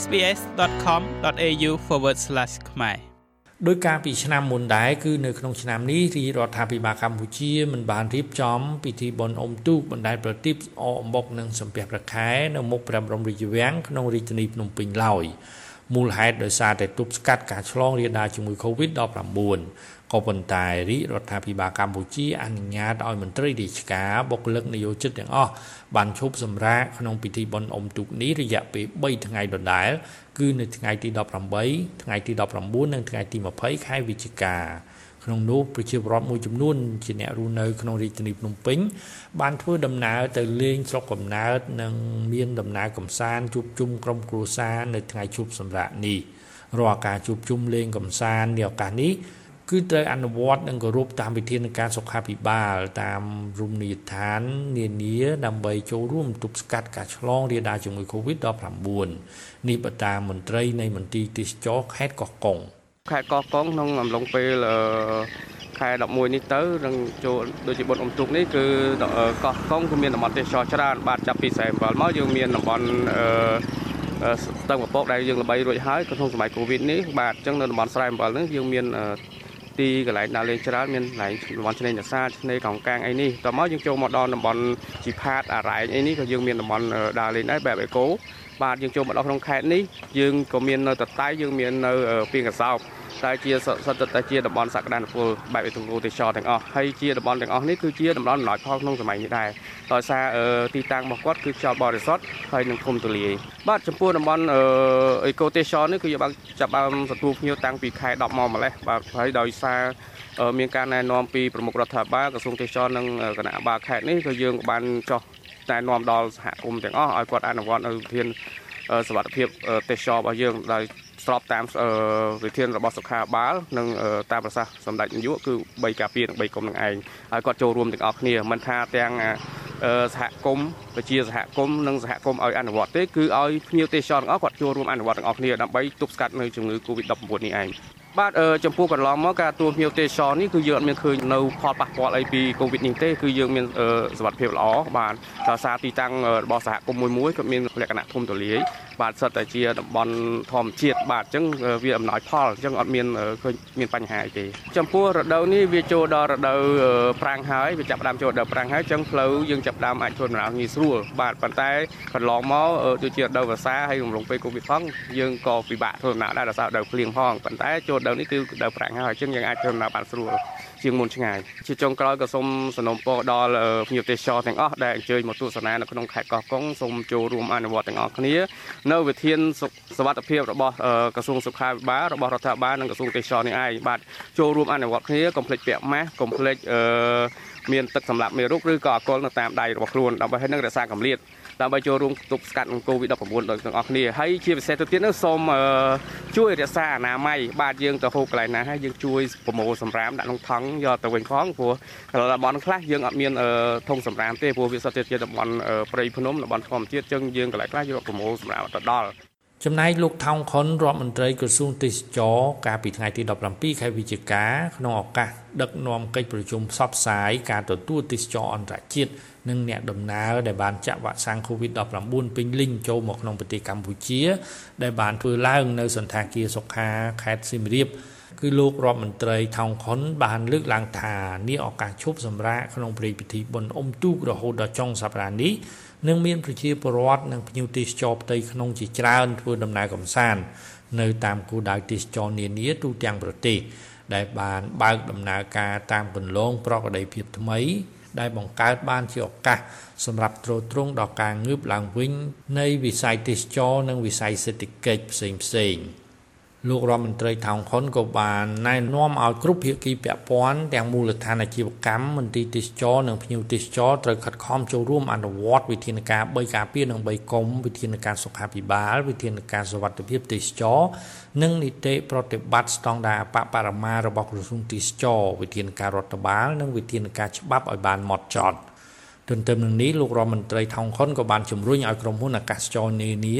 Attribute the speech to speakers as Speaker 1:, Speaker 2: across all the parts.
Speaker 1: sbs.com.au/ ខ្មែរ
Speaker 2: ដោយការពីឆ្នាំមុនដែរគឺនៅក្នុងឆ្នាំនេះរាជរដ្ឋាភិបាលកម្ពុជាមិនបានរៀបចំពិធីបុណ្យអុំទូកបណ្ដែតប្រទីបអអំបុកនិងសំពះព្រះខែនៅមុខព្រះបរមរាជវាំងក្នុងរាជធានីភ្នំពេញឡើយ មូលហេតុដោយសារតែទប់ស្កាត់ការឆ្លងរាលដាលជំងឺ Covid-19 ក៏ប៉ុន្តែរាជរដ្ឋាភិបាលកម្ពុជាអនុញ្ញាតឲ្យមន្ត្រីរាជការបុគ្គលិកនយោជិតទាំងអស់បានឈប់សម្រាកក្នុងពិធីបុណ្យអុំទូកនេះរយៈពេល3ថ្ងៃដដែលគឺនៅថ្ងៃទី18ថ្ងៃទី19និងថ្ងៃទី20ខែវិច្ឆិកា ក្នុងនោះប្រជាពលរដ្ឋមួយចំនួនជាអ្នករស់នៅក្នុងរាជធានីភ្នំពេញបានធ្វើដំណើរទៅលេងស្រុកកំណើតនិងមានដំណើរកំសាន្តជួបជុំក្រុមគ្រួសារនៅថ្ងៃឈប់សម្រាកនេះរាល់ការជួបជុំលេងកំសាន្តនាឱកាសនេះគឺត្រូវអនុវត្តនិងគោរពតាមវិធានការសុខាភិបាល តាមរមណីយដ្ឋាននានាដើម្បីចូលរួមទប់ស្កាត់ការឆ្លងរាលដាលជំងឺ Covid-19 នេះបតាមមន្ត្រីនៃមន្ទីរទេសចរខេត្តកោះកុង
Speaker 3: ខេត្តកោះកុងក្នុងអំឡុងពេលខែ11នេះទៅនឹងចូលដូចជាបុណ្យអុំទូកនេះគឺកោះកុងគឺមានតំបន់ទេសចរច្រើន បាទចាប់ពី47មកយើងមានតំបន់អឺស្ទឹងពពកដែលយើងល្បីរួចហើយក្នុងសម័យកូវីដនេះបាទអញ្ចឹងនៅតំបន់ស្រែអំបិលនេះយើងមាន ទីកន្លែងដើរលេងច្រើនមានកន្លែងតំបន់ឆ្នេរនេសាទឆ្នេរកោងកាងអីនេះតមកយើងចូលមកដល់តំបន់ជីផាតអារ៉ែងអីនេះក៏យើងមានតំបន់ដើរលេងដែរបែបអេកូបាទយើងចូលមកដល់ក្នុងខេត្តនេះយើងក៏មាននៅតតៃយើងមាននៅពីងកសោប តែជាសិតតែជាតំបន់សក្តានុពលបែបវិទ្យាទេសចរទាំងអស់ហើយជាតំបន់ទាំងអស់នេះគឺជាតំបន់អំណោយផលក្នុងសម័យនេះដែរដោយសារទីតាំងរបស់គាត់គឺខ្យល់បរិសុទ្ធហើយនឹងធំទូលាយបាទចំពោះតំបន់អេកូទេសចរនេះគឺយើងបានចាប់បានទទួលភ្ញៀវតាំងពីខែ10មកម្លេះបាទហើយដោយសារមានការណែនាំពីប្រមុខរដ្ឋាភិបាលក្រសួងទេសចរនិងគណៈបាលខេត្តនេះក៏យើងបានចោះណែនាំដល់សហគមន៍ទាំងអស់ឲ្យគាត់អនុវត្តនៅវិធានសវត្ថភាពទេសចររបស់យើងដោយ ស្របតាមវិធានរបស់សុខាបាលនិងតាមប្រសាសន៍សម្ដេចនាយកគឺ3ការពារនិង3គុំនឹងឯងហើយគាត់ចូលរួមទាំងអស់គ្នាមិនថាទាំងសហគមន៍ប្រជាសហគមន៍និងសហគមន៍ឲ្យអនុវត្តទេគឺឲ្យភ្ញៀវទេសចរទាំងអស់គាត់ចូលរួមអនុវត្តទាំងអស់គ្នាដើម្បីទប់ស្កាត់នៅជំងឺ Covid-19 នេះឯង បាទចំពោះកន្លងមកការទួភ្ញៀវទេសចរនេះគឺយើងអត់មានឃើញនៅផលប៉ះពាល់អីពី Covid នេះទេគឺយើងមានសុខភាពល្អបាទដោយសារទីតាំងរបស់សហគមន៍មួយមួយក៏មានលក្ខណៈធំទូលាយបាទសិតតែជាតំបន់ធម្មជាតិបាទអញ្ចឹងវាអំណោយផលអញ្ចឹងអត់មានឃើញមានបញ្ហាអីទេចំពោះរដូវនេះវាចូលដល់រដូវប្រាំងហើយវាចាប់ផ្ដើមចូលដល់ប្រាំងហើយអញ្ចឹងផ្លូវយើងចាប់ផ្ដើមអាចធ្វើដំណើរងាយស្រួលបាទប៉ុន្តែកន្លងមកដូចជារដូវវស្សាហើយរំលងពេលកូវីដផងយើងក៏ពិបាកធ្វើដំណើរដែរដោយសាររដូវភ្លៀងផងប៉ុន្តែចូលរដូវនេះគឺរដូវប្រាំងហើយអញ្ចឹងយើងអាចធ្វើដំណើរបានស្រួលជាងមុនឆ្ងាយជាចុងក្រោយក៏សូមសំណូមពរដល់ភ្ញៀវទេសចរទាំងអស់ដែលអញ្ជើញមកទស្សនានៅក្នុងខេត្តកោះកុងសូមចូលរួមអនុវត្តទាំងអស់គ្នានៅវិធានសុវត្ថិភាពរបស់ក្រសួងសុខាភិបាលរបស់រដ្ឋាភិបាលនិងក្រសួងទេសចរនេះឯងបាទចូលរួមអនុវត្តគ្នាកុំភ្លេចពាក់ម៉ាស់កុំភ្លេចមានទឹកសម្រាប់មេរោគឬក៏អកុលនៅតាមដៃរបស់ខ្លួនដើម្បីឲ្យនឹងរក្សាកម្រិត ដើម្បីចូលរួមទប់ស្កាត់នឹង COVID-19 ដោយទាំងអស់គ្នាហើយជាពិសេសទៅទៀតនោះសូមជួយរក្សាអនាម័យបាទយើងទៅហូបកន្លែងណាហើយយើងជួយប្រមូលសម្រាមដាក់ក្នុងថង់យកទៅវិញផងព្រោះតំបន់ខ្លះយើងអត់មានធុងសម្រាមទេព្រោះវាសុទ្ធតែជាតំបន់ព្រៃភ្នំតំបន់ធម្មជាតិចឹងយើងកន្លែងខ្លះយកប្រមូលសម្រាមទៅដល់
Speaker 2: ចំណែកលោកថោងខុនរដ្ឋមន្ត្រីក្រសួងទេសចរកាលពីថ្ងៃទី17ខែវិច្ឆិកាក្នុងឱកាសដឹកនាំកិច្ចប្រជុំផ្សព្វផ្សាយការទទួលទេសចរអន្តរជាតិនិងអ្នកដំណើរដែលបានចាក់វ៉ាក់សាំង COVID-19 ពេញលេញចូលមកក្នុងប្រទេសកម្ពុជា ដែលបានធ្វើឡើងនៅសន្តាគារសុខាខេត្តសៀមរាប គឺលោករដ្ឋមន្ត្រីថោងខុនបានលើកឡើងថានេះឱកាសឈប់សម្រាកក្នុងព្រឹត្តិពិធីបុណ្យអុំទូករហូតដល់ចុងសប្តាហ៍នេះនឹងមានប្រជាពលរដ្ឋនិងភ្ញៀវទេសចរផ្ទៃក្នុងជាច្រើនធ្វើដំណើរកម្សាន្តនៅតាមគោលដៅទេសចរនានាទូទាំងប្រទេសដែលបានបើកដំណើរការតាមគន្លងប្រក្រតីភាពថ្មី ដែលបង្កើតបានជាឱកាសសម្រាប់ទ្រទ្រង់ដល់ការងើបឡើងវិញនៃវិស័យទេសចរនិងវិស័យសេដ្ឋកិច្ចផ្សេងផ្សេង។ លោករដ្ឋមន្ត្រីថោងខុនក៏បានណែនាំឲ្យគ្រប់ភាគីពាក់ព័ន្ធទាំងមូលដ្ឋានអាជីវកម្មមន្ទីរទេសចរនិងភ្ញៀវទេសចរត្រូវខិតខំចូលរួមអនុវត្តវិធានការ3ការពារនិង3កុំវិធានការសុខាភិបាលវិធានការសុវត្ថិភាពទេសចរនិងនីតិប្រតិបត្តិស្តង់ដារបបរមារបស់ក្រសួងទេសចរវិធានការរដ្ឋបាលនិងវិធានការច្បាប់ឲ្យបានហ្មត់ចត់។ ទន្ទឹមនឹងនេះលោករដ្ឋមន្ត្រីថោងខុនក៏បានជំរុញឲ្យក្រុមហ៊ុនអាកាសចរនានា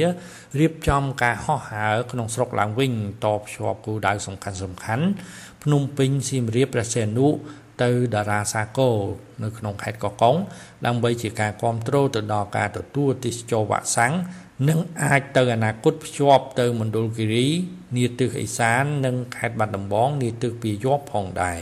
Speaker 2: រៀបចំការហោះហើរក្នុងស្រុកឡើងវិញតភ្ជាប់គោលដៅសំខាន់សំខាន់ភ្នំពេញសៀមរាបព្រះសីហនុទៅតារាសាគរនៅក្នុងខេត្តកោះកុងដើម្បីជាការគ្រប់គ្រងទៅដល់ការទទួលទេសចរវ៉ាក់សាំងនិងអាចទៅអនាគតភ្ជាប់ទៅមណ្ឌលគិរី នាទិសឦសាន និងខេត្តបាត់ដំបងនាទិសពាយ័ព្យផងដែរ